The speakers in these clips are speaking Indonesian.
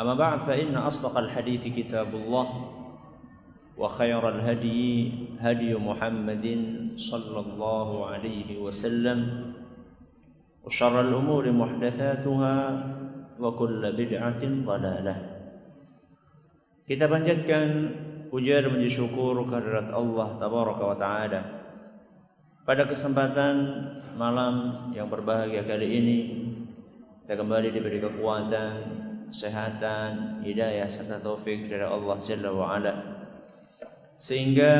أما بعد فإن أصدق الحديث كتاب الله وخير الهدي هدي محمد صلى الله عليه وسلم وشر الأمور محدثاتها وكل بدعة ضلالة. كتابا جد كان أجير من شكور كررت الله تبارك وتعالى Pada kesempatan malam yang berbahagia kali ini, kita kembali diberi kekuatan, kesehatan, hidayah serta taufik dari Allah Jalla wa Ala. Sehingga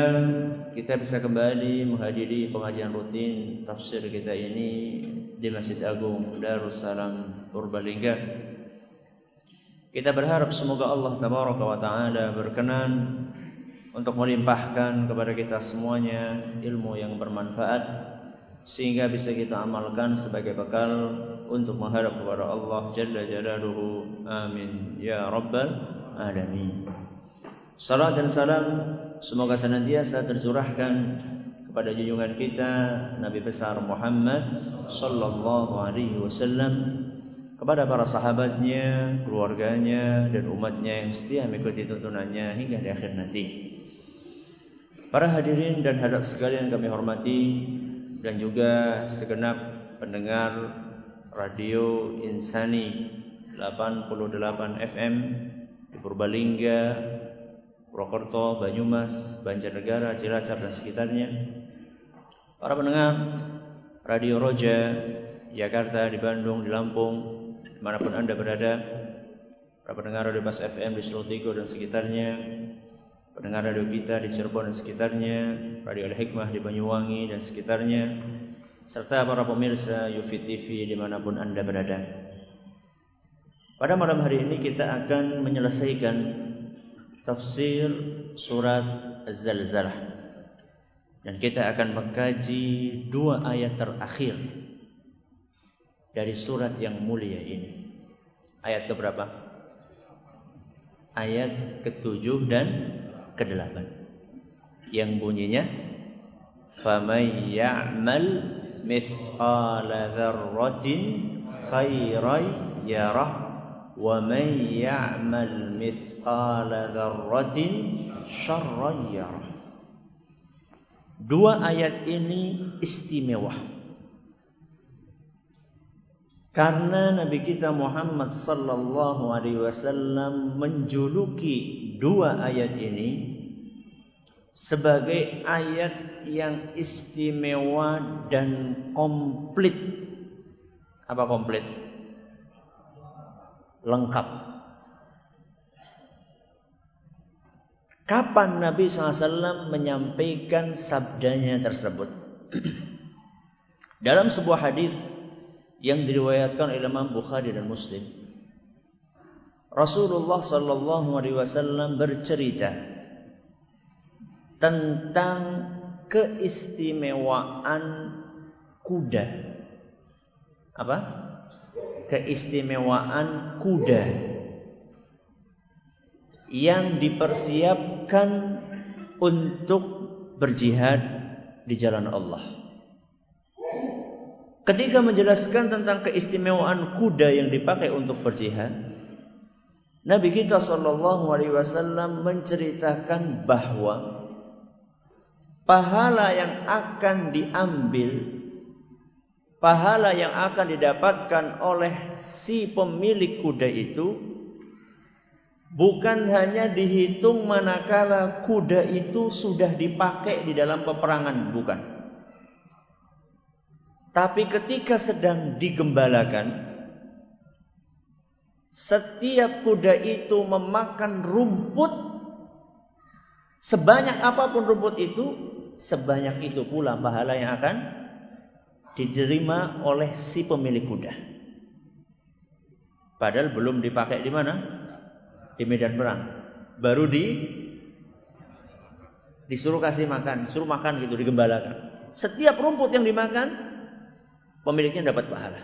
kita bisa kembali menghadiri pengajian rutin tafsir kita ini di Masjid Agung Darussalam Purbalingga. Kita berharap semoga Allah Tabaraka wa Taala berkenan untuk melimpahkan kepada kita semuanya ilmu yang bermanfaat sehingga bisa kita amalkan sebagai bekal untuk menghadap kepada Allah Jalla Jalaluhu. Amin ya rabbal alamin. Salam dan salam semoga senantiasa tercurahkan kepada junjungan kita Nabi besar Muhammad sallallahu alaihi wasallam kepada para sahabatnya, keluarganya dan umatnya yang setia mengikuti tuntunannya hingga di akhir nanti. Para hadirin dan hadirat sekalian kami hormati dan juga segenap pendengar Radio Insani 88 FM di Purbalingga, Purwokerto, Banyumas, Banjarnegara, Cilacap dan sekitarnya. Para pendengar Radio Roja Jakarta, di Bandung, di Lampung, di mana pun Anda berada. Para pendengar Radio Bas FM di Selotigo dan sekitarnya. Pendengar radio kita di Cirebon dan sekitarnya, Radio Al Hikmah di Banyuwangi dan sekitarnya, serta para pemirsa Yufi TV dimanapun Anda berada. Pada malam hari ini kita akan menyelesaikan tafsir surat Az-Zalzalah. Dan kita akan mengkaji dua ayat terakhir dari surat yang mulia ini. Ayat keberapa? Ayat ketujuh dan kedelapan. Yang bunyinya فَمَنْ يَعْمَلْ مِثْقَالَ ذَرَّةٍ خَيْرًا يَرَهُ وَمَنْ يَعْمَلْ مِثْقَالَ ذَرَّةٍ شَرًّا يَرَهُ Dua ayat ini istimewa. Karena Nabi kita Muhammad sallallahu alaihi wasallam menjuluki dua ayat ini sebagai ayat yang istimewa dan komplit. Apa komplit? Lengkap. Kapan Nabi SAW menyampaikan sabdanya tersebut? Dalam sebuah hadis yang diriwayatkan oleh Imam Bukhari dan Muslim. Rasulullah sallallahu alaihi wasallam bercerita tentang keistimewaan kuda. Apa? Keistimewaan kuda yang dipersiapkan untuk berjihad di jalan Allah. Ketika menjelaskan tentang keistimewaan kuda yang dipakai untuk berjihad, Nabi kita Shallallahu Alaihi Wasallam menceritakan bahwa pahala yang akan diambil, pahala yang akan didapatkan oleh si pemilik kuda itu bukan hanya dihitung manakala kuda itu sudah dipakai di dalam peperangan, bukan. Tapi ketika sedang digembalakan, setiap kuda itu memakan rumput sebanyak apa pun rumput itu, sebanyak itu pula pahala yang akan diterima oleh si pemilik kuda. Padahal belum dipakai di mana? Di medan perang. Baru di disuruh kasih makan, suruh makan gitu digembalakan. Setiap rumput yang dimakan pemiliknya dapat pahala.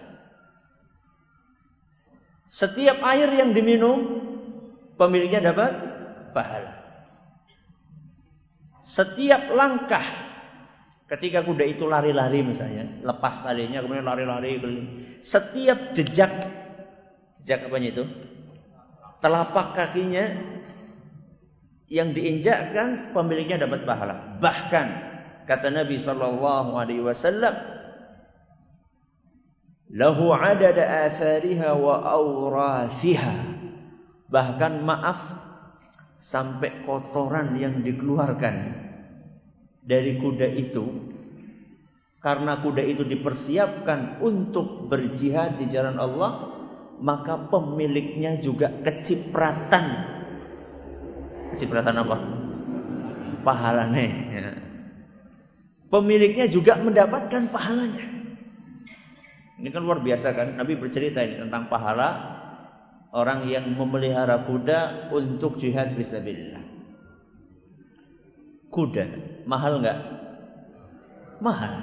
Setiap air yang diminum, pemiliknya dapat pahala. Setiap langkah ketika kuda itu lari-lari misalnya, lepas talinya kemudian lari-lari Setiap jejak jejak apa itu? Telapak kakinya yang diinjakkan pemiliknya dapat pahala. Bahkan kata Nabi sallallahu alaihi wasallam lahu adada wa awrathiha bahkan maaf sampai kotoran yang dikeluarkan dari kuda itu karena kuda itu dipersiapkan untuk berjihad di jalan Allah maka pemiliknya juga kecipratan kecipratan apa pahalanya ya. pemiliknya juga mendapatkan pahalanya ini kan luar biasa kan? Nabi bercerita ini tentang pahala orang yang memelihara kuda untuk jihad fisabilillah. Kuda mahal nggak? Mahal.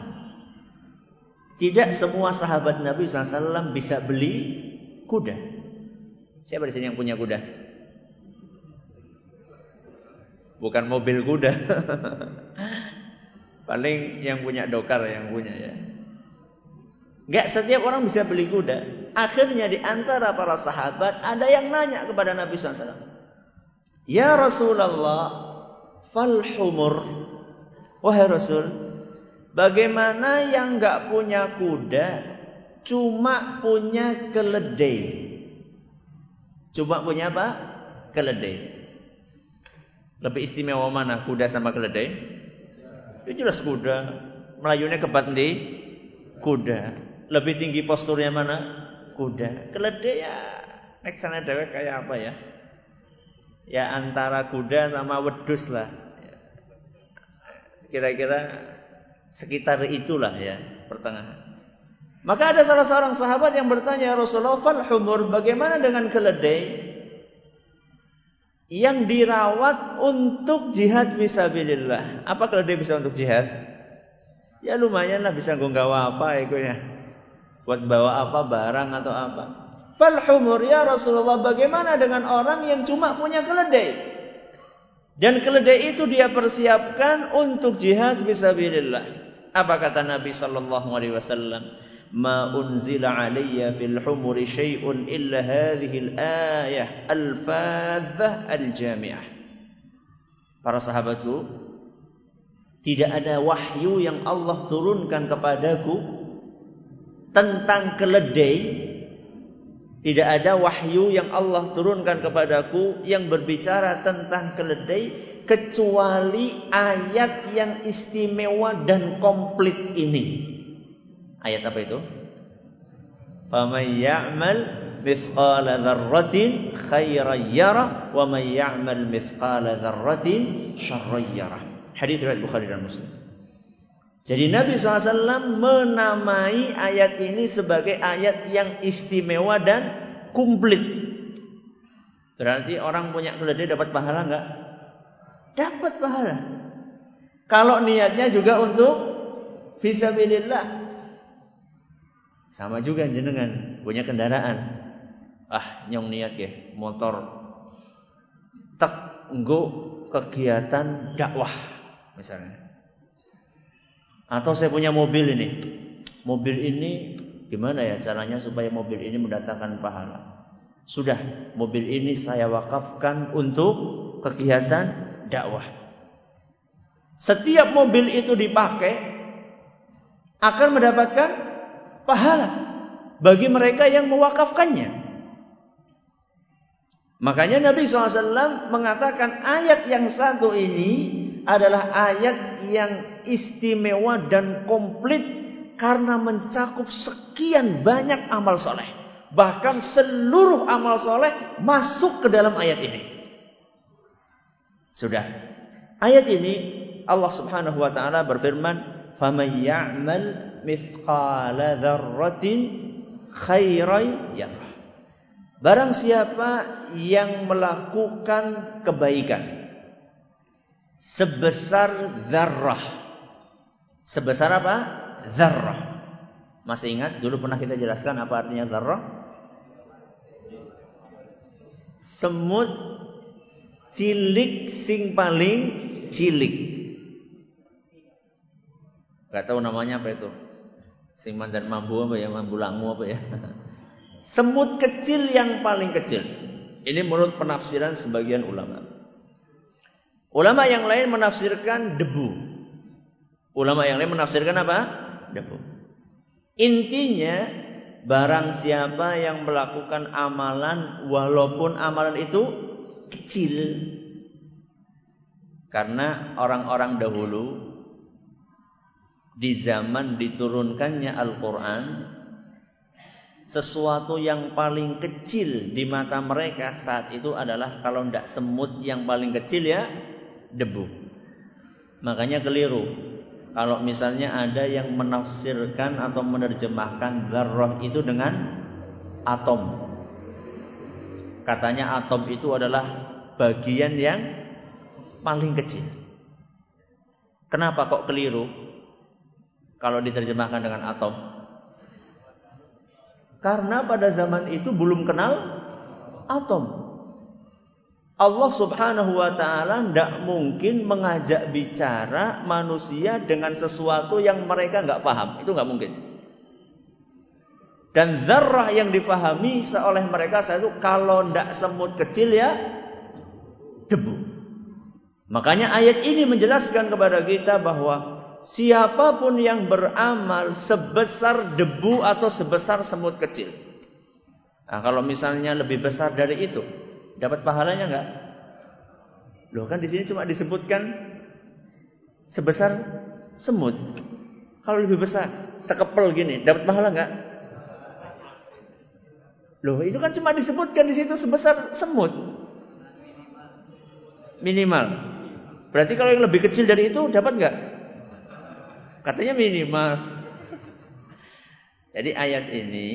Tidak semua sahabat Nabi SAW bisa beli kuda. Siapa di sini yang punya kuda? Bukan mobil kuda. Paling yang punya dokar yang punya ya. Gak setiap orang bisa beli kuda. Akhirnya di antara para sahabat ada yang nanya kepada Nabi SAW. Ya Rasulullah, fal humur. Wahai Rasul, bagaimana yang gak punya kuda, cuma punya keledai? Cuma punya apa? Keledai. Lebih istimewa mana kuda sama keledai? Itu jelas kuda. Melayunya di kuda. Lebih tinggi posturnya mana? Kuda. Keledai ya nek sana dewek kayak apa ya? Ya antara kuda sama wedus lah. Kira-kira sekitar itulah ya pertengahan. Maka ada salah seorang sahabat yang bertanya ya Rasulullah fal humur bagaimana dengan keledai yang dirawat untuk jihad fisabilillah. Apa keledai bisa untuk jihad? Ya lumayan lah bisa nggawa apa itu ya buat bawa apa barang atau apa. Fal humur ya Rasulullah bagaimana dengan orang yang cuma punya keledai? Dan keledai itu dia persiapkan untuk jihad fisabilillah. Apa kata Nabi sallallahu alaihi wasallam? Ma unzila alayya fil humuri syai'un illa hadhihi al-ayah al-fadhah al-jami'ah. Para sahabatku, tidak ada wahyu yang Allah turunkan kepadaku tentang keledai tidak ada wahyu yang Allah turunkan kepadaku yang berbicara tentang keledai kecuali ayat yang istimewa dan komplit ini. Ayat apa itu? Ya'mal mithqala dzarratin khairan yara wa man ya'mal mithqala dzarratin syarran yara. Hadis riwayat Bukhari dan Muslim. Jadi Nabi SAW menamai ayat ini sebagai ayat yang istimewa dan komplit. Berarti orang punya keledai dapat pahala enggak? Dapat pahala. Kalau niatnya juga untuk visabilillah. Sama juga jenengan punya kendaraan. Ah, nyong niat ke motor tak kegiatan dakwah misalnya Atau saya punya mobil ini. Mobil ini gimana ya caranya supaya mobil ini mendatangkan pahala? Sudah, mobil ini saya wakafkan untuk kegiatan dakwah. Setiap mobil itu dipakai akan mendapatkan pahala bagi mereka yang mewakafkannya. Makanya Nabi SAW mengatakan ayat yang satu ini adalah ayat yang istimewa dan komplit karena mencakup sekian banyak amal soleh. Bahkan seluruh amal soleh masuk ke dalam ayat ini. Sudah. Ayat ini Allah Subhanahu wa taala berfirman, "Faman ya'mal mithqala dzarratin khairan yarah." Barang siapa yang melakukan kebaikan sebesar zarrah. Sebesar apa? Zarrah. Masih ingat dulu pernah kita jelaskan apa artinya zarrah? Semut cilik sing paling cilik. Gak tahu namanya apa itu. Sing mandan mambu apa ya, mambu langu apa ya. Semut kecil yang paling kecil. Ini menurut penafsiran sebagian ulama. Ulama yang lain menafsirkan debu. Ulama yang lain menafsirkan apa? Debu. Intinya barang siapa yang melakukan amalan walaupun amalan itu kecil. Karena orang-orang dahulu di zaman diturunkannya Al-Qur'an sesuatu yang paling kecil di mata mereka saat itu adalah kalau tidak semut yang paling kecil ya debu. Makanya keliru. Kalau misalnya ada yang menafsirkan atau menerjemahkan zarrah itu dengan atom. Katanya atom itu adalah bagian yang paling kecil. Kenapa kok keliru? Kalau diterjemahkan dengan atom. Karena pada zaman itu belum kenal atom. Allah Subhanahu wa taala tidak mungkin mengajak bicara manusia dengan sesuatu yang mereka nggak paham. Itu nggak mungkin. Dan zarrah yang difahami oleh mereka saat itu kalau tidak semut kecil ya debu. Makanya ayat ini menjelaskan kepada kita bahwa siapa pun yang beramal sebesar debu atau sebesar semut kecil. Nah, kalau misalnya lebih besar dari itu, Dapat pahalanya enggak? Loh kan di sini cuma disebutkan sebesar semut. Kalau lebih besar, sekepel gini, dapat pahala enggak? Loh, itu kan cuma disebutkan di situ sebesar semut. Minimal. Berarti kalau yang lebih kecil dari itu dapat enggak? Katanya minimal. Jadi ayat ini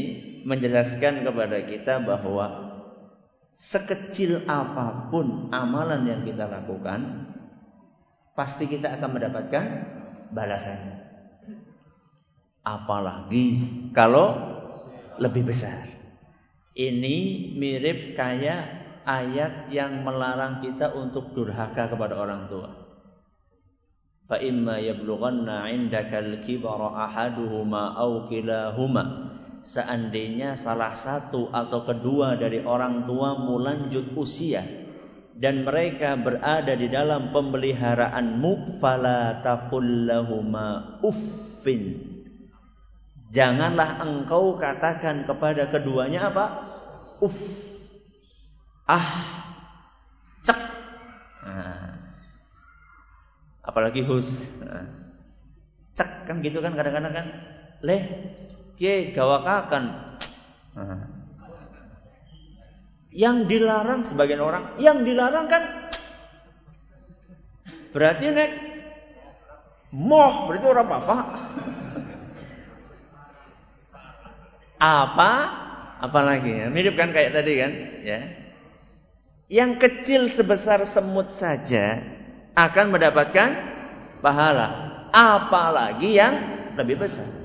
menjelaskan kepada kita bahwa sekecil apa pun amalan yang kita lakukan, pasti kita akan mendapatkan balasannya. Apalagi kalau lebih besar. Ini mirip kayak ayat yang melarang kita untuk durhaka kepada orang tua. Fa imma yablughanna 'indakal kibara ahaduhuma aw kilahuma seandainya salah satu atau kedua dari orang tua lanjut usia dan mereka berada di dalam pemeliharaanmu fala taqullahuma uffin. Janganlah engkau katakan kepada keduanya apa? Uff. Ah. Cek. Nah. apalagi hus. Nah. cek kan gitu kan kadang-kadang kan. Leh Kiai gawakakan. Yang dilarang sebagian orang, yang dilarang kan berarti nek moh berarti orang apa? apa? Apalagi ya? Mirip kan kayak tadi kan, ya. Yang kecil sebesar semut saja akan mendapatkan pahala, apalagi yang lebih besar.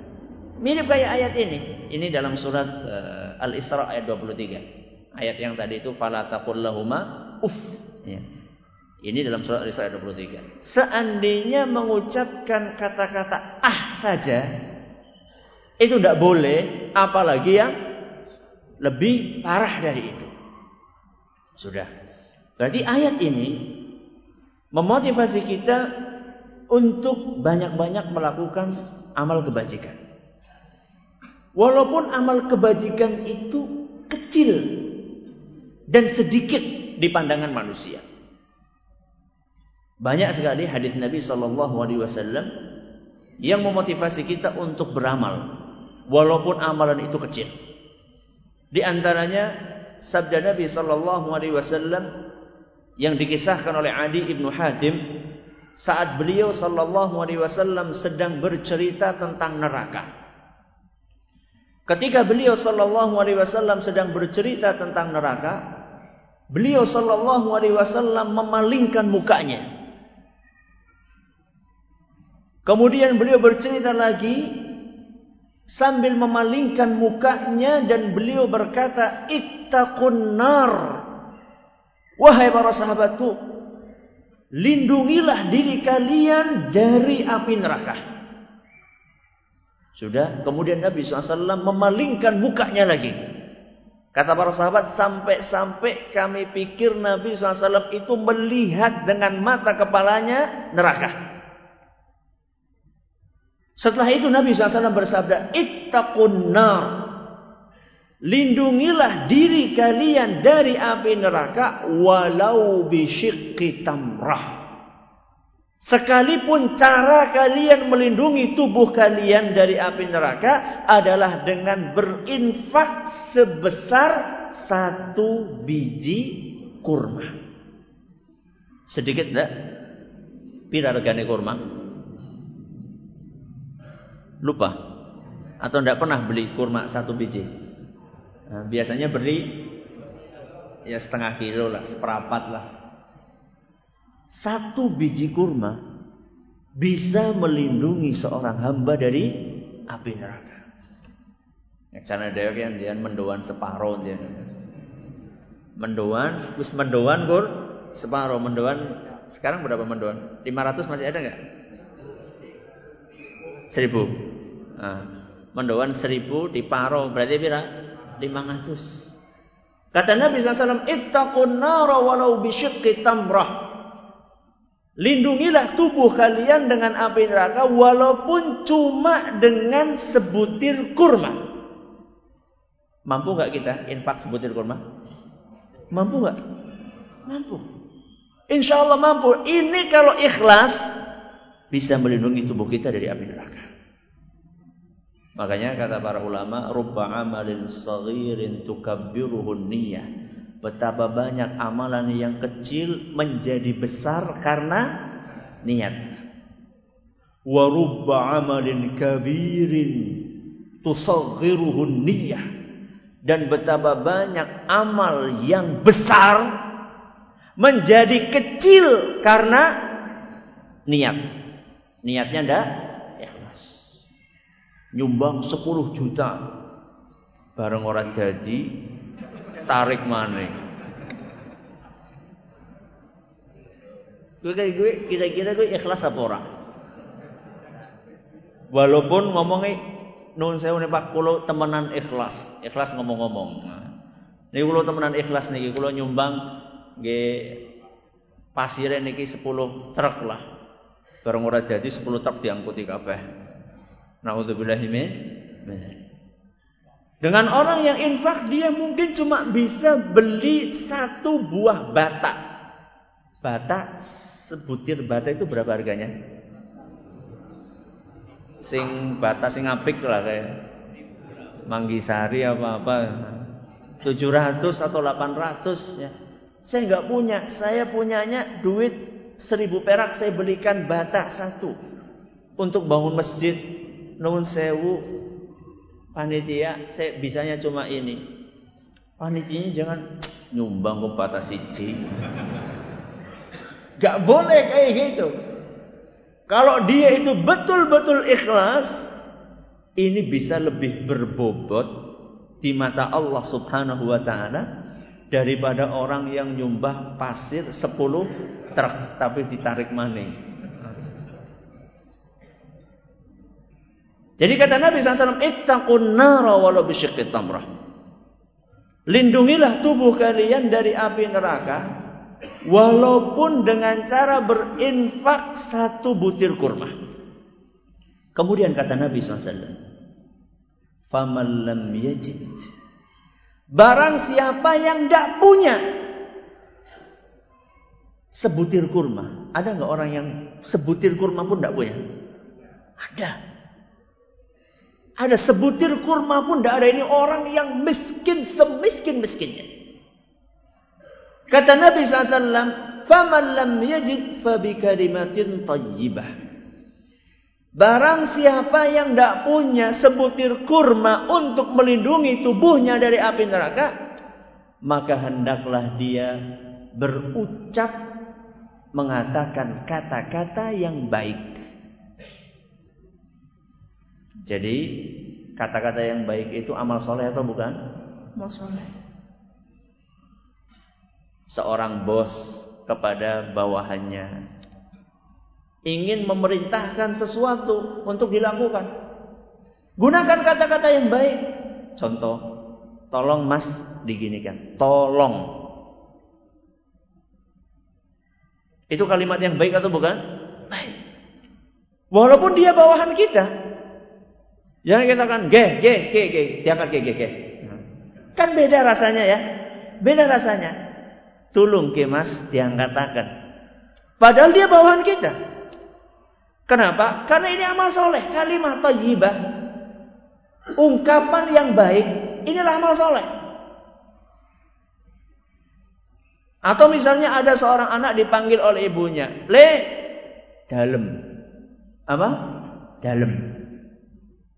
Mirip kayak ayat ini. Ini dalam surat uh, Al-Isra ayat 23. Ayat yang tadi itu fala taqullahuma uff. Ya. Ini dalam surat Al-Isra 23. Seandainya mengucapkan kata-kata ah saja, itu tidak boleh, apalagi yang lebih parah dari itu. Sudah. Berarti ayat ini memotivasi kita untuk banyak-banyak melakukan amal kebajikan. Walaupun amal kebajikan itu kecil dan sedikit di pandangan manusia. Banyak sekali hadis Nabi Shallallahu Alaihi Wasallam yang memotivasi kita untuk beramal, walaupun amalan itu kecil. Di antaranya sabda Nabi Shallallahu Alaihi Wasallam yang dikisahkan oleh Adi ibnu Hatim saat beliau Shallallahu Alaihi Wasallam sedang bercerita tentang neraka. Ketika beliau Shallallahu Alaihi Wasallam sedang bercerita tentang neraka, beliau Shallallahu Alaihi Wasallam memalingkan mukanya Kemudian beliau bercerita lagi sambil memalingkan mukanya dan beliau berkata, "Ittaqun nar." Wahai para sahabatku, lindungilah diri kalian dari api neraka. Sudah, kemudian Nabi SAW memalingkan mukanya lagi. Kata para sahabat, sampai-sampai kami pikir Nabi SAW itu melihat dengan mata kepalanya neraka. Setelah itu Nabi SAW bersabda, Ittaqun nar. Lindungilah diri kalian dari api neraka walau bisyikki tamrah. Sekalipun cara kalian melindungi tubuh kalian dari api neraka adalah dengan berinfak sebesar satu biji kurma. Sedikit enggak? Pira regane kurma? Lupa. Atau tidak pernah beli kurma satu biji. Nah, biasanya beli ya setengah kilo lah, seperapat lah. Satu biji kurma bisa melindungi seorang hamba dari api neraka. Cara dia kan dia mendoan separuh dia. Mendoan, wis mendoan kur separuh mendoan. Sekarang berapa mendoan? 500 masih ada nggak? Seribu. Nah, mendoan seribu di paro berarti? Lima ratus. Kata Nabi SAW, Ittaqun nara walau bisyikki tamrah. Lindungilah tubuh kalian dengan api neraka walaupun cuma dengan sebutir kurma. Mampu nggak kita infak sebutir kurma? Mampu nggak? Mampu. Insya Allah mampu. Ini kalau ikhlas bisa melindungi tubuh kita dari api neraka. Makanya kata para ulama, rubba amalin saghirin tukabbiruhun niyah. Betapa banyak amalan yang kecil menjadi besar karena niat. Wa rubba amalin kabirin tusaghiruhun niyah. Dan betapa banyak amal yang besar menjadi kecil karena niat. Niatnya ndak ikhlas. Nyumbang 10 juta. Bareng orang jadi tarik maning. Gue kayak gue kira-kira gue ikhlas apa ora? Walaupun ngomongnya nun saya Pak kulo temenan ikhlas, ikhlas ngomong-ngomong. Nih kulo temenan ikhlas nih kulo nyumbang ge pasire niki 10 truk lah. Barang ora jadi 10 truk diangkuti kabeh. Nauzubillahi min dengan orang yang infak dia mungkin cuma bisa beli satu buah bata. Bata sebutir bata itu berapa harganya? Sing bata sing apik lah kayak Manggisari apa-apa. 700 atau 800 ya. Saya nggak punya, saya punyanya duit seribu perak saya belikan bata satu untuk bangun masjid nun sewu panitia saya bisanya cuma ini. Panitianya jangan nyumbang ke bata siji. Gak boleh kayak gitu. Kalau dia itu betul-betul ikhlas ini bisa lebih berbobot di mata Allah Subhanahu wa taala daripada orang yang nyumbah pasir 10 truk tapi ditarik maning. Jadi kata Nabi SAW, Ittaqun nara walau bisyiqqit tamrah. Lindungilah tubuh kalian dari api neraka walaupun dengan cara berinfak satu butir kurma. Kemudian kata Nabi SAW, Faman yajid Barang siapa yang tidak punya sebutir kurma. Ada nggak orang yang sebutir kurma pun tidak punya? Ada. Ada sebutir kurma pun tidak ada. Ini orang yang miskin semiskin-miskinnya. Kata Nabi SAW, فَمَنْ لَمْ يَجِدْ فَبِكَلِمَةٍ طَيِّبَةٍ Barang siapa yang tidak punya sebutir kurma untuk melindungi tubuhnya dari api neraka, maka hendaklah dia berucap mengatakan kata-kata yang baik. Jadi kata-kata yang baik itu amal soleh atau bukan? Amal soleh. Seorang bos kepada bawahannya ingin memerintahkan sesuatu untuk dilakukan. Gunakan kata-kata yang baik. Contoh, tolong mas diginikan. Tolong. Itu kalimat yang baik atau bukan? Baik. Walaupun dia bawahan kita. Jangan kita kan ge, ge, ge, ge. Diangkat ge, ge, ge. Kan beda rasanya ya. Beda rasanya. Tulung ke mas diangkatakan. Padahal dia bawahan kita. Kenapa? Karena ini amal soleh. Kalimat toyibah. Ungkapan yang baik. Inilah amal soleh. Atau misalnya ada seorang anak dipanggil oleh ibunya. Le. Dalam. Apa? Dalam.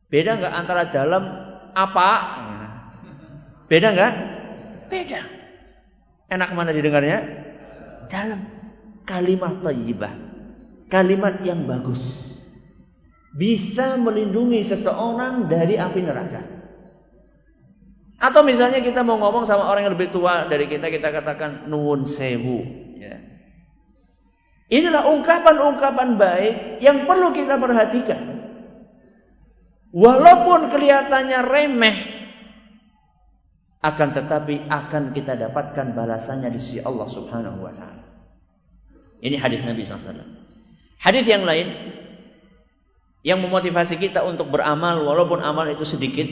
Beda nggak antara dalam apa? Beda nggak? Beda. Enak mana didengarnya? Dalam. Kalimat toyibah kalimat yang bagus bisa melindungi seseorang dari api neraka. Atau misalnya kita mau ngomong sama orang yang lebih tua dari kita, kita katakan nuwun sewu. Ya. Inilah ungkapan-ungkapan baik yang perlu kita perhatikan. Walaupun kelihatannya remeh, akan tetapi akan kita dapatkan balasannya di sisi Allah Subhanahu wa taala. Ini hadis Nabi SAW. Hadis yang lain yang memotivasi kita untuk beramal walaupun amal itu sedikit.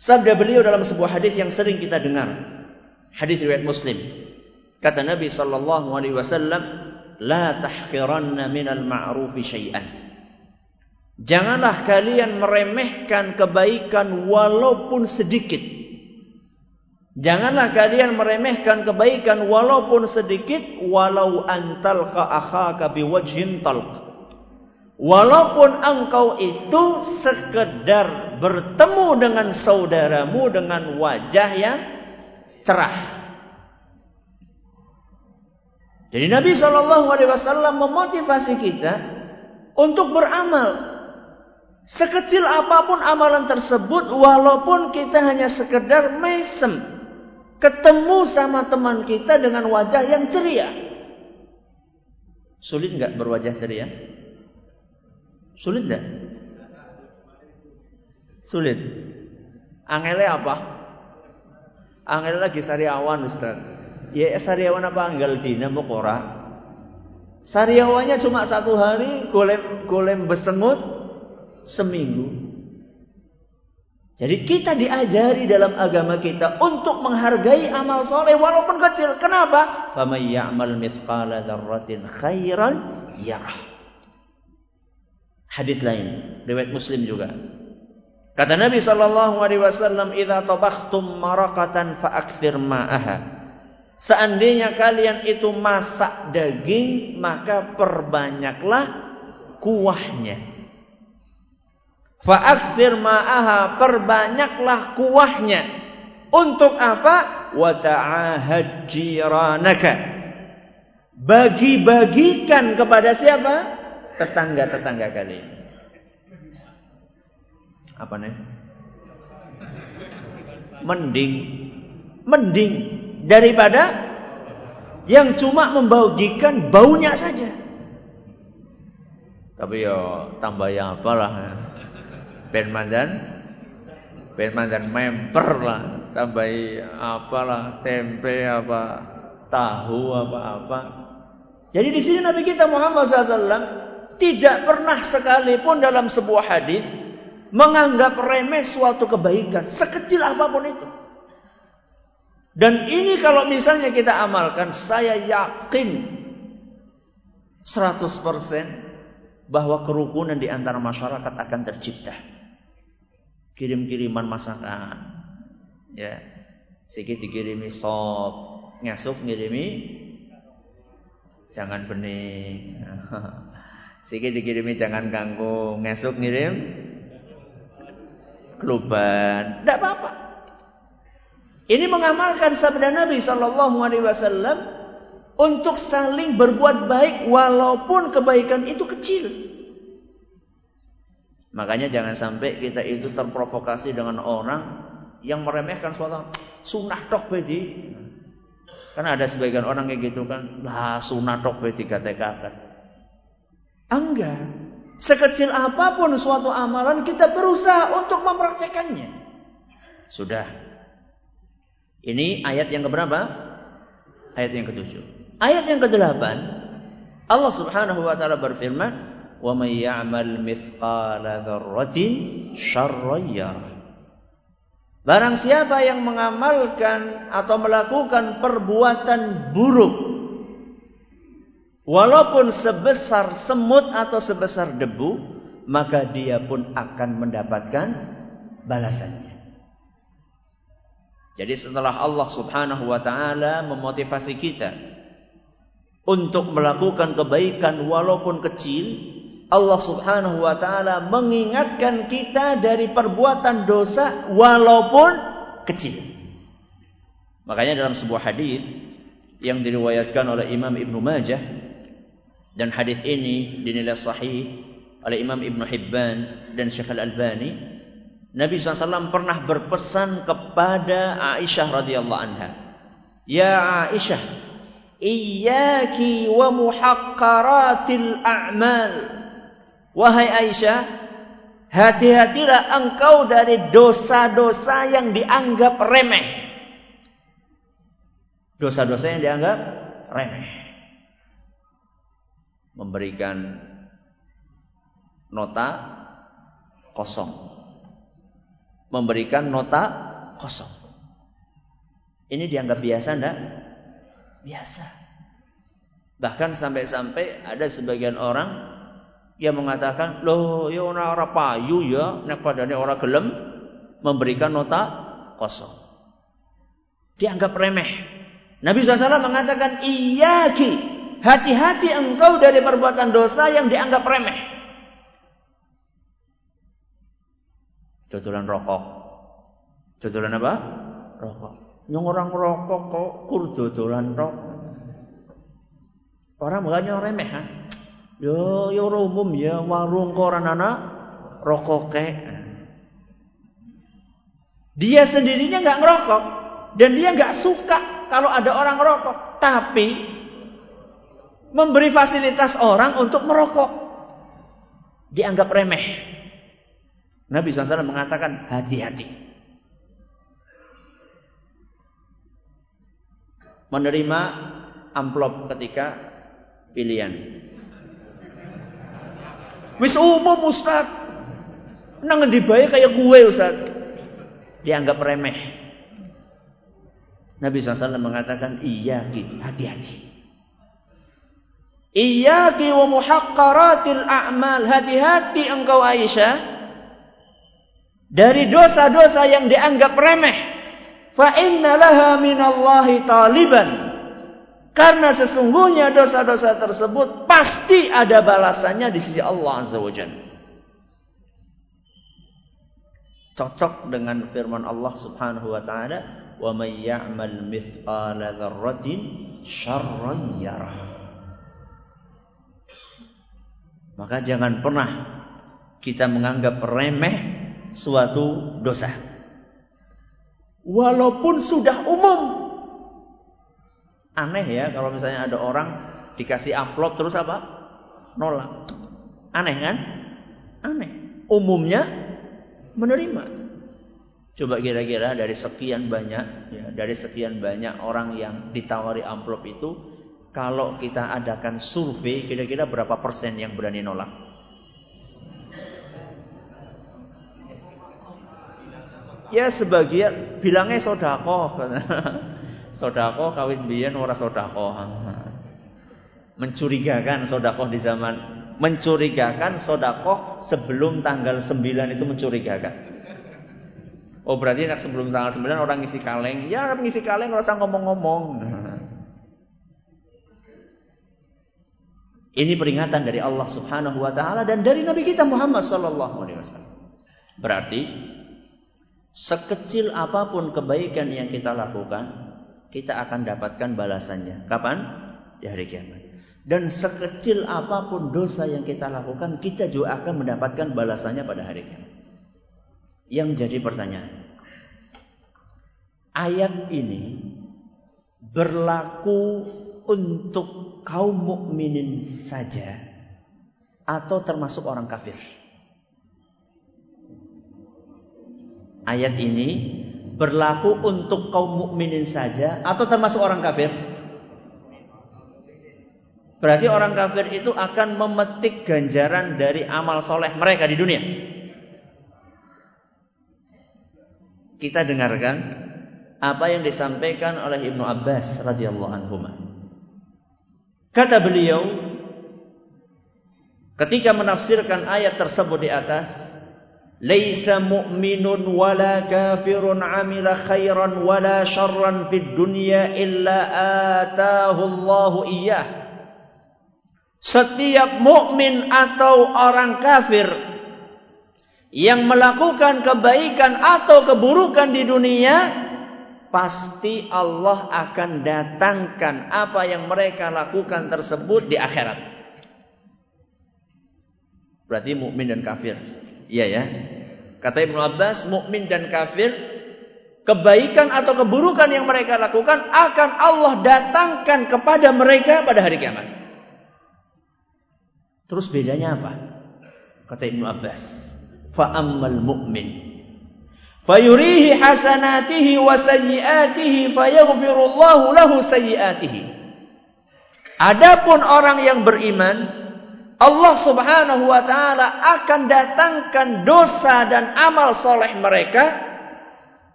Sabda beliau dalam sebuah hadis yang sering kita dengar. Hadis riwayat Muslim. Kata Nabi sallallahu alaihi wasallam, "La tahqiranna minal ma'rufi syai'an." Janganlah kalian meremehkan kebaikan walaupun sedikit. Janganlah kalian meremehkan kebaikan walaupun sedikit walau antal ka akhaka biwajhin talq. Walaupun engkau itu sekedar bertemu dengan saudaramu dengan wajah yang cerah. Jadi Nabi Shallallahu Alaihi Wasallam memotivasi kita untuk beramal. Sekecil apa pun amalan tersebut, walaupun kita hanya sekedar mesem, ketemu sama teman kita dengan wajah yang ceria. Sulit nggak berwajah ceria? Sulit nggak? Sulit. Angelnya apa? Angelnya lagi sariawan Ustaz. Ya sariawan apa angel dina mokora? Sariawannya cuma satu hari, golem golem besengut seminggu. Jadi kita diajari dalam agama kita untuk menghargai amal soleh walaupun kecil. Kenapa? فَمَنْ يَعْمَلْ مِثْقَالَ ذَرَّةٍ خَيْرًا يَرَهُ Hadis lain, riwayat Muslim juga. Kata Nabi sallallahu alaihi wasallam, "Idza tabakhtum maraqatan fa'akthir ma'aha." Seandainya kalian itu masak daging, maka perbanyaklah kuahnya. Fa'aksir ma'aha perbanyaklah kuahnya. Untuk apa? Wa ta'ahad jiranaka. Bagi-bagikan kepada siapa? Tetangga-tetangga kalian. Apa nih? Mending mending daripada yang cuma membagikan baunya saja. Tapi ya tambah yang apalah. Ben mandan ben mandan memper lah, tambah apalah tempe apa tahu apa-apa. Jadi di sini Nabi kita Muhammad SAW tidak pernah sekalipun dalam sebuah hadis menganggap remeh suatu kebaikan sekecil apa pun itu. Dan ini kalau misalnya kita amalkan, saya yakin 100% bahwa kerukunan di antara masyarakat akan tercipta. Kirim-kiriman masakan. Ya. Sikit dikirimi sop, ngasuk ngirimi jangan bening. Sikit dikirimi jangan kangkung, ngasuk ngirim keluban. Tidak apa-apa. Ini mengamalkan sabda Nabi Shallallahu Alaihi Wasallam untuk saling berbuat baik walaupun kebaikan itu kecil. Makanya jangan sampai kita itu terprovokasi dengan orang yang meremehkan suatu sunnah tok bedi. Karena ada sebagian orang kayak gitu kan, lah sunnah tok bedi katakan. Enggak. Sekecil apa pun suatu amalan kita berusaha untuk mempraktekannya. Sudah ini ayat yang keberapa? Ayat yang ketujuh. Ayat yang kedelapan, Allah Subhanahu wa taala berfirman, "Wa may ya'mal mithqala dzarratin syarran Barang siapa yang mengamalkan atau melakukan perbuatan buruk walaupun sebesar semut atau sebesar debu, maka dia pun akan mendapatkan balasannya. Jadi setelah Allah Subhanahu wa taala memotivasi kita untuk melakukan kebaikan walaupun kecil, Allah Subhanahu wa taala mengingatkan kita dari perbuatan dosa walaupun kecil. Makanya dalam sebuah hadis yang diriwayatkan oleh Imam Ibnu Majah dan hadis ini dinilai sahih oleh Imam Ibnu Hibban dan Syekh Al-Albani Nabi SAW pernah berpesan kepada Aisyah radhiyallahu anha. Ya Aisyah, iyyaki wa muhaqqaratil a'mal. Wahai Aisyah, hati-hatilah engkau dari dosa-dosa yang dianggap remeh. Dosa-dosa yang dianggap remeh. Memberikan nota kosong memberikan nota kosong. Ini dianggap biasa enggak? Biasa. Bahkan sampai-sampai ada sebagian orang yang mengatakan, "Loh, ya ora ora payu ya, nek padane ora gelem memberikan nota kosong." Dianggap remeh. Nabi SAW mengatakan, "Iyaki, hati-hati engkau dari perbuatan dosa yang dianggap remeh." Dodolan rokok. Dodolan apa? Rokok. Yang orang rokok kok kur dodolan rokok. Orang bukannya remeh kan? Yo yo umum ya warung koran anak rokok ke. Dia sendirinya nggak ngerokok dan dia nggak suka kalau ada orang ngerokok, tapi memberi fasilitas orang untuk merokok dianggap remeh. Nabi SAW mengatakan hati-hati. Menerima amplop ketika pilihan. Wis umum Ustaz. Nang ngendi bae kayak gue Ustaz. Dianggap remeh. Nabi SAW mengatakan iya hati-hati. Iyaki wa muhaqqaratil a'mal. Hati-hati engkau Aisyah dari dosa-dosa yang dianggap remeh. Fa inna laha minallahi taliban. Karena sesungguhnya dosa-dosa tersebut pasti ada balasannya di sisi Allah Azza wa Jalla. Cocok dengan firman Allah Subhanahu wa taala, "Wa may ya'mal mithqala dzarratin syarran yarah." Maka jangan pernah kita menganggap remeh suatu dosa. Walaupun sudah umum. Aneh ya kalau misalnya ada orang dikasih amplop terus apa? Nolak. Aneh kan? Aneh. Umumnya menerima. Coba kira-kira dari sekian banyak, ya, dari sekian banyak orang yang ditawari amplop itu, kalau kita adakan survei, kira-kira berapa persen yang berani nolak? Ya sebagian bilangnya sodako, sodako kawin biyen ora sodako. Mencurigakan sodako di zaman mencurigakan sodako sebelum tanggal 9 itu mencurigakan. Oh berarti nak sebelum tanggal 9 orang ngisi kaleng. Ya ngisi kaleng usah ngomong-ngomong. Ini peringatan dari Allah Subhanahu wa taala dan dari Nabi kita Muhammad sallallahu alaihi wasallam. Berarti sekecil apa pun kebaikan yang kita lakukan, kita akan dapatkan balasannya. Kapan? Di hari kiamat. Dan sekecil apa pun dosa yang kita lakukan, kita juga akan mendapatkan balasannya pada hari kiamat. Yang jadi pertanyaan, ayat ini berlaku untuk kaum mukminin saja atau termasuk orang kafir? Ayat ini berlaku untuk kaum mukminin saja atau termasuk orang kafir? Berarti orang kafir itu akan memetik ganjaran dari amal soleh mereka di dunia. kita dengarkan apa yang disampaikan oleh Ibnu Abbas radhiyallahu anhu. Kata beliau ketika menafsirkan ayat tersebut di atas, "Laisa mu'minun wala kafirun 'amila khairan wala syarran fid dunya illa atahu Allahu iyyah." Setiap mukmin atau orang kafir yang melakukan kebaikan atau keburukan di dunia pasti Allah akan datangkan apa yang mereka lakukan tersebut di akhirat. Berarti mukmin dan kafir. Iya ya. Kata Ibnu Abbas, mukmin dan kafir kebaikan atau keburukan yang mereka lakukan akan Allah datangkan kepada mereka pada hari kiamat. Terus bedanya apa? Kata Ibnu Abbas fa ammal mu'min fayurihi hasanatihi wa sayyiatihi fayaghfirullahu lahu sayyiatihi adapun orang yang beriman Allah Subhanahu wa taala akan datangkan dosa dan amal soleh mereka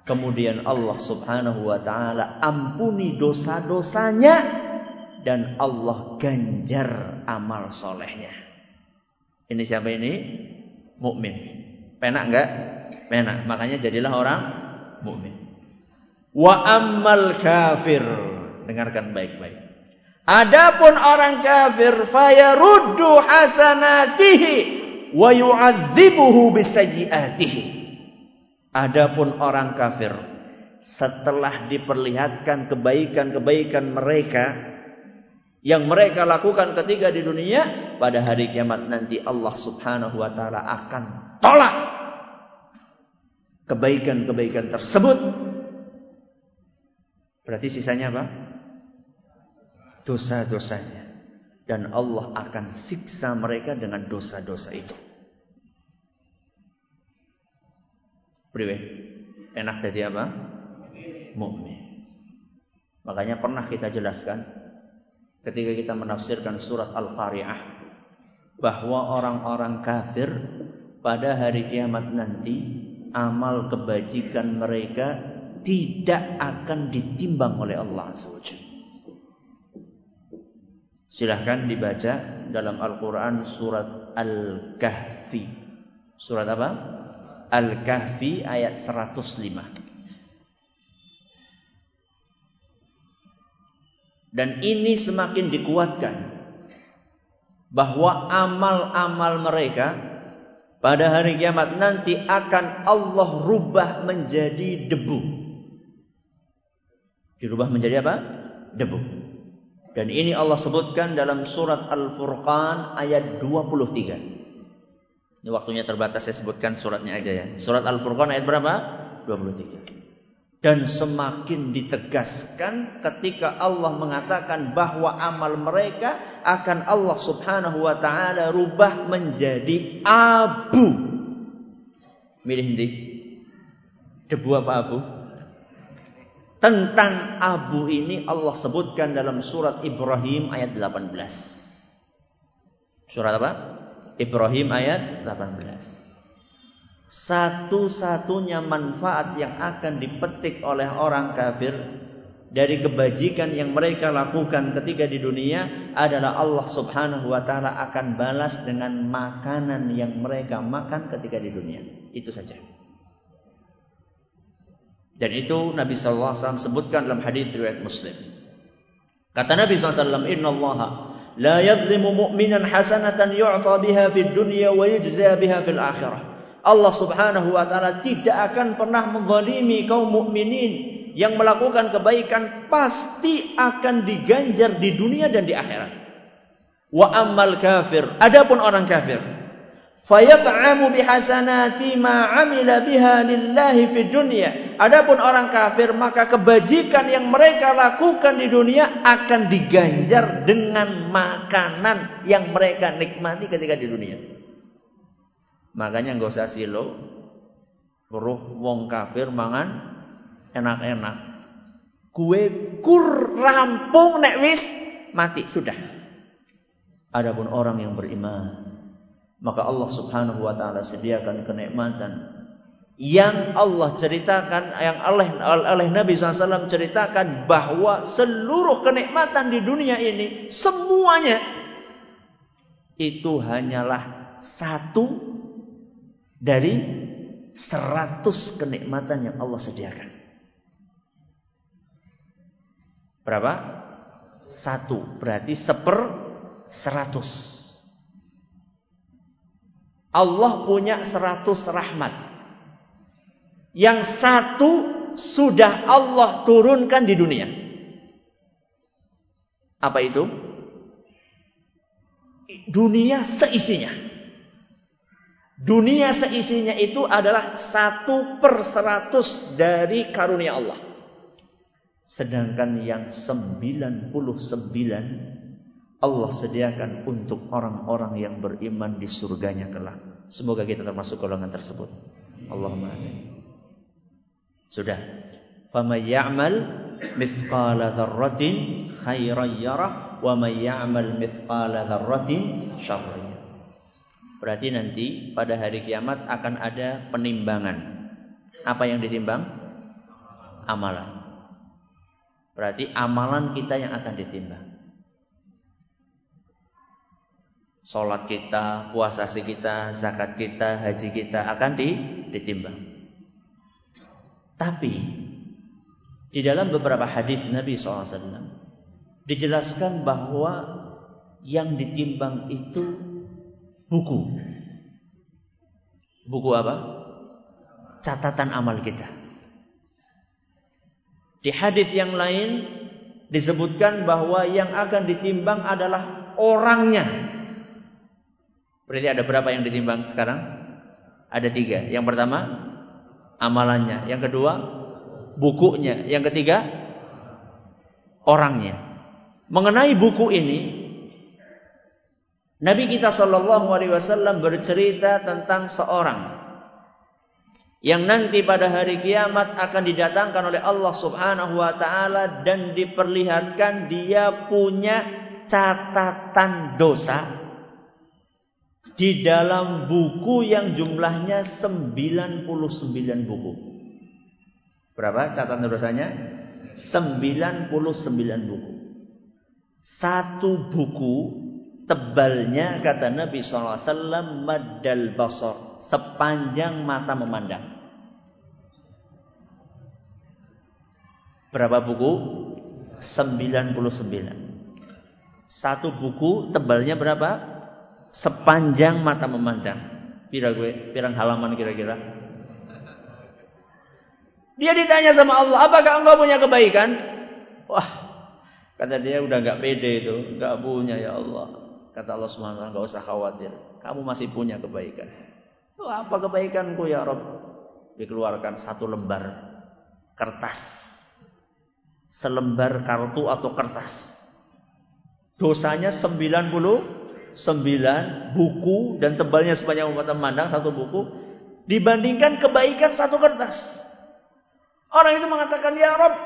kemudian Allah Subhanahu wa taala ampuni dosa-dosanya dan Allah ganjar amal solehnya ini siapa ini mukmin Penak enggak? Penak. Makanya jadilah orang mukmin. Wa ammal kafir. Dengarkan baik-baik. Adapun orang kafir fayaruddu hasanatihi wa yu'adzibuhu bisayyiatihi. Adapun orang kafir setelah diperlihatkan kebaikan-kebaikan mereka yang mereka lakukan ketika di dunia pada hari kiamat nanti Allah Subhanahu wa taala akan tolak kebaikan-kebaikan tersebut. Berarti sisanya apa? Dosa-dosanya. Dan Allah akan siksa mereka dengan dosa-dosa itu. Priwe. Enak jadi apa? Mukmin. Makanya pernah kita jelaskan ketika kita menafsirkan surat Al-Qari'ah bahwa orang-orang kafir pada hari kiamat nanti amal kebajikan mereka tidak akan ditimbang oleh Allah SWT. Silahkan dibaca dalam Al-Quran surat Al-Kahfi. Surat apa? Al-Kahfi ayat 105. Dan ini semakin dikuatkan bahwa amal-amal mereka pada hari kiamat nanti akan Allah rubah menjadi debu. Dirubah menjadi apa? Debu. Dan ini Allah sebutkan dalam surat Al-Furqan ayat 23. Ini waktunya terbatas saya sebutkan suratnya aja ya. Surat Al-Furqan ayat berapa? 23. dan semakin ditegaskan ketika Allah mengatakan bahwa amal mereka akan Allah Subhanahu wa taala rubah menjadi abu. Milih ndi? Debu apa abu? Tentang abu ini Allah sebutkan dalam surat Ibrahim ayat 18. Surat apa? Ibrahim ayat 18 satu-satunya manfaat yang akan dipetik oleh orang kafir dari kebajikan yang mereka lakukan ketika di dunia adalah Allah Subhanahu wa taala akan balas dengan makanan yang mereka makan ketika di dunia. Itu saja. Dan itu Nabi sallallahu alaihi wasallam sebutkan dalam hadis riwayat Muslim. Kata Nabi wasallam, "Inna Allah la yadhlimu mu'minan hasanatan yu'ta biha fid dunya wa yujza biha fil akhirah." Allah Subhanahu wa taala tidak akan pernah menzalimi kaum mukminin yang melakukan kebaikan pasti akan diganjar di dunia dan di akhirat. Wa ammal kafir, adapun orang kafir, fayat'amu bihasanati ma 'amila biha lillahi fid dunya. Adapun orang kafir maka kebajikan yang mereka lakukan di dunia akan diganjar dengan makanan yang mereka nikmati ketika di dunia. Makanya nggak usah silo. Ruh wong kafir mangan enak-enak. Kue kur rampung nek wis mati sudah. Adapun orang yang beriman, maka Allah Subhanahu wa taala sediakan kenikmatan yang Allah ceritakan, yang oleh, oleh Nabi SAW ceritakan bahwa seluruh kenikmatan di dunia ini semuanya itu hanyalah satu dari seratus kenikmatan yang Allah sediakan. Berapa? Satu. Berarti seper seratus. Allah punya seratus rahmat. Yang satu sudah Allah turunkan di dunia. Apa itu? Dunia seisinya. Dunia seisinya itu adalah satu per seratus dari karunia Allah. Sedangkan yang sembilan puluh sembilan Allah sediakan untuk orang-orang yang beriman di surganya kelak. Semoga kita termasuk golongan tersebut. Allahumma amin. Sudah. Faman ya'mal mithqala dzarratin khairan yarah wa man ya'mal mithqala dzarratin syarran Berarti nanti pada hari kiamat akan ada penimbangan. Apa yang ditimbang? Amalan. Berarti amalan kita yang akan ditimbang. Salat kita, puasa kita, zakat kita, haji kita akan di, ditimbang. Tapi di dalam beberapa hadis Nabi SAW dijelaskan bahwa yang ditimbang itu buku. Buku apa? Catatan amal kita. Di hadis yang lain disebutkan bahwa yang akan ditimbang adalah orangnya. Berarti ada berapa yang ditimbang sekarang? Ada tiga. Yang pertama amalannya. Yang kedua bukunya. Yang ketiga orangnya. Mengenai buku ini Nabi kita Shallallahu Alaihi Wasallam bercerita tentang seorang yang nanti pada hari kiamat akan didatangkan oleh Allah Subhanahu Wa Taala dan diperlihatkan dia punya catatan dosa di dalam buku yang jumlahnya 99 buku. Berapa catatan dosanya? 99 buku. Satu buku Tebalnya kata Nabi SAW madal basar. Sepanjang mata memandang. Berapa buku? 99. Satu buku tebalnya berapa? Sepanjang mata memandang. Pira gue, pirang halaman kira-kira. Dia ditanya sama Allah, apakah engkau punya kebaikan? Wah, kata dia udah nggak pede itu, nggak punya ya Allah. Kata Allah Subhanahu wa taala, usah khawatir. Kamu masih punya kebaikan. Oh, apa kebaikanku ya Rob? Dikeluarkan satu lembar kertas. Selembar kartu atau kertas. Dosanya 99 buku dan tebalnya sepanjang umat memandang satu buku dibandingkan kebaikan satu kertas. Orang itu mengatakan, "Ya Rob,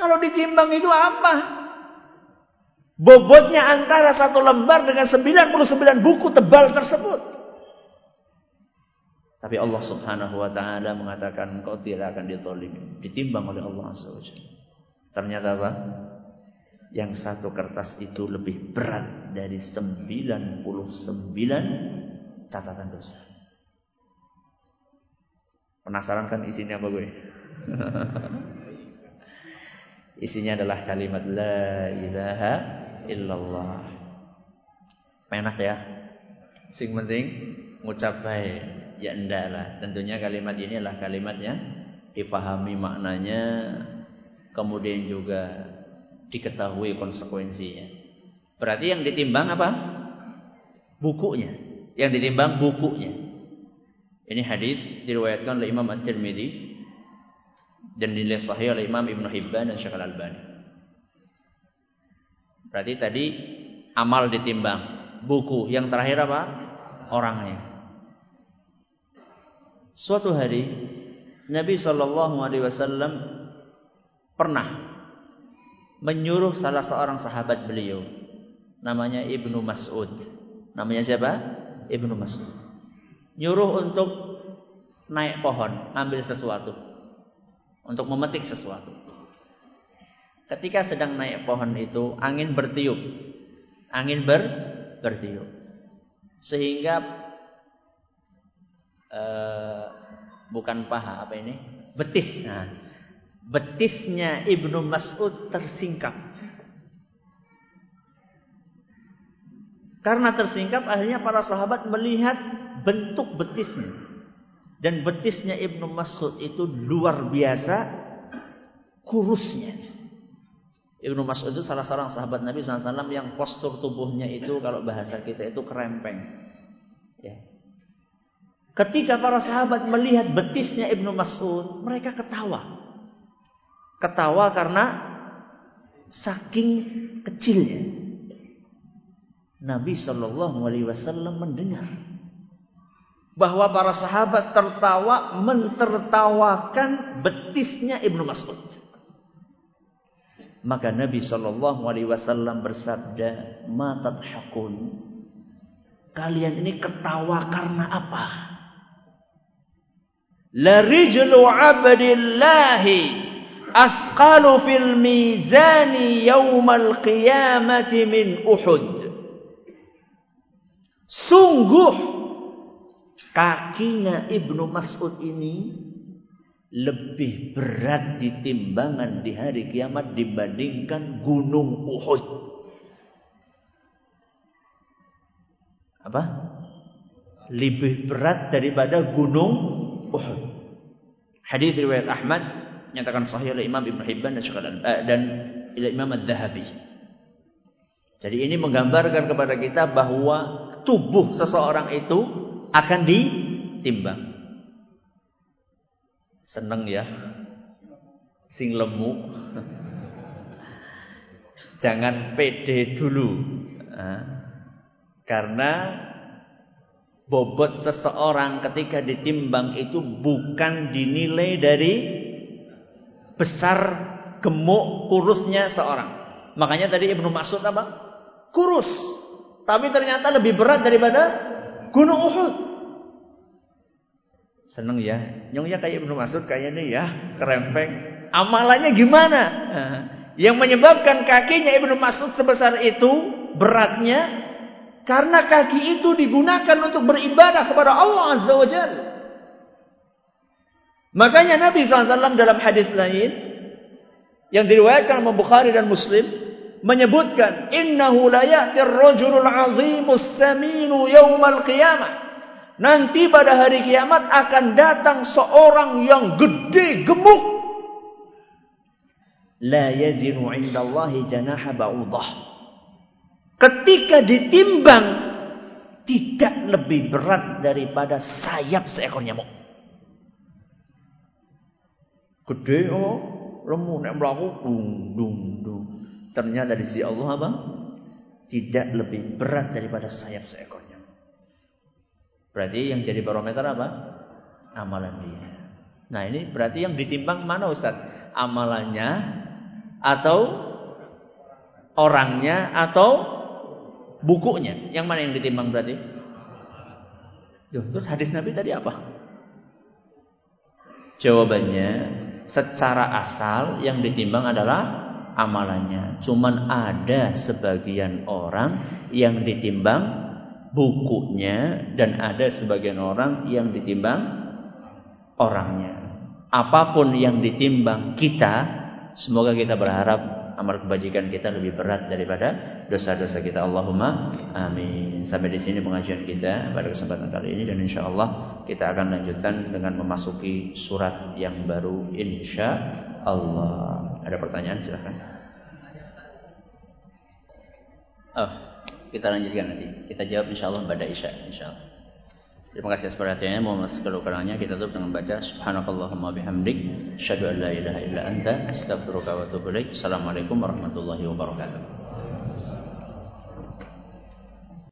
kalau ditimbang itu apa? Bobotnya antara satu lembar dengan 99 buku tebal tersebut. Tapi Allah subhanahu wa ta'ala mengatakan kau tidak akan ditolimi. Ditimbang oleh Allah azza wa Ternyata apa? Yang satu kertas itu lebih berat dari 99 catatan dosa. Penasaran kan isinya apa gue? isinya adalah kalimat la ilaha illallah. Enak ya. Sing penting ngucap baik. Ya enggak. Tentunya kalimat ini adalah kalimat yang difahami maknanya kemudian juga diketahui konsekuensinya. Berarti yang ditimbang apa? Bukunya. Yang ditimbang bukunya. Ini hadis diriwayatkan oleh Imam At-Tirmidzi dan dinilai sahih oleh Imam Ibn Hibban dan Syekh Al-Albani. Berarti tadi amal ditimbang, buku yang terakhir apa? Orangnya. Suatu hari Nabi Shallallahu Alaihi Wasallam pernah menyuruh salah seorang sahabat beliau, namanya Ibnu Mas'ud. Namanya siapa? Ibnu Mas'ud. Nyuruh untuk naik pohon, ambil sesuatu untuk memetik sesuatu. Ketika sedang naik pohon itu, angin bertiup. Angin ber bertiup. Sehingga uh, bukan paha apa ini? Betis. Nah, betisnya Ibnu Mas'ud tersingkap. Karena tersingkap akhirnya para sahabat melihat bentuk betisnya. Dan betisnya Ibnu Mas'ud itu luar biasa kurusnya. Ibnu Mas'ud itu salah seorang sahabat Nabi SAW yang postur tubuhnya itu kalau bahasa kita itu kerempeng. Ya. Ketika para sahabat melihat betisnya Ibnu Mas'ud, mereka ketawa. Ketawa karena saking kecilnya. Nabi Shallallahu Alaihi Wasallam mendengar bahwa para sahabat tertawa mentertawakan betisnya Ibnu Mas'ud. Maka Nabi Shallallahu Alaihi Wasallam bersabda, "Matat hakun." Kalian ini ketawa karena apa? La rijlu abdillahi afqalu fil mizani yaumal qiyamati min Uhud. Sungguh kakinya Ibnu Mas'ud ini lebih berat di timbangan di hari kiamat dibandingkan gunung Uhud. Apa? Lebih berat daripada gunung Uhud. Hadis riwayat Ahmad nyatakan sahih oleh Imam Ibnu Hibban dan eh, dan Imam Az-Zahabi. Jadi ini menggambarkan kepada kita bahwa tubuh seseorang itu akan ditimbang. Seneng ya. Sing lemu. Jangan pede dulu. Karena bobot seseorang ketika ditimbang itu bukan dinilai dari besar gemuk kurusnya seorang. Makanya tadi Ibnu Mas'ud apa? Kurus. Tapi ternyata lebih berat daripada Gunung Uhud. Seneng ya. Nyong ya kayak Ibnu Mas'ud kayaknya ya, kerempeng. Amalannya gimana? Yang menyebabkan kakinya Ibnu Mas'ud sebesar itu beratnya karena kaki itu digunakan untuk beribadah kepada Allah Azza wa Jalla. Makanya Nabi SAW dalam hadis lain yang diriwayatkan oleh Bukhari dan Muslim menyebutkan innahu la ya'ti ar-rajulul 'azimus saminu yaumal qiyamah. Nanti pada hari kiamat akan datang seorang yang gede gemuk. La yazinu 'indallahi janaha ba'udah. Ketika ditimbang tidak lebih berat daripada sayap seekor nyamuk. Gede oh, lemu nek mlaku dung dung dung. Ternyata di sisi Allah apa? Tidak lebih berat daripada sayap seekornya. Berarti yang jadi barometer apa? Amalan dia. Nah ini berarti yang ditimbang mana Ustaz? Amalannya atau orangnya atau bukunya? Yang mana yang ditimbang berarti? Duh, terus hadis Nabi tadi apa? Jawabannya secara asal yang ditimbang adalah amalannya. Cuman ada sebagian orang yang ditimbang bukunya dan ada sebagian orang yang ditimbang orangnya. Apa pun yang ditimbang kita, semoga kita berharap amal kebajikan kita lebih berat daripada dosa-dosa kita. Allahumma amin. Sampai di sini pengajian kita pada kesempatan kali ini dan insya Allah kita akan lanjutkan dengan memasuki surat yang baru insya Allah. Ada pertanyaan silahkan. Oh, kita lanjutkan nanti. Kita jawab insya Allah pada Isya insya Allah. Terima kasih atas perhatiannya. Mohon maaf kekurangannya. Kita tutup dengan baca Subhanakallahumma bihamdik. Asyhadu an la ilaha illa anta. Astaghfiruka wa. Assalamualaikum warahmatullahi wabarakatuh.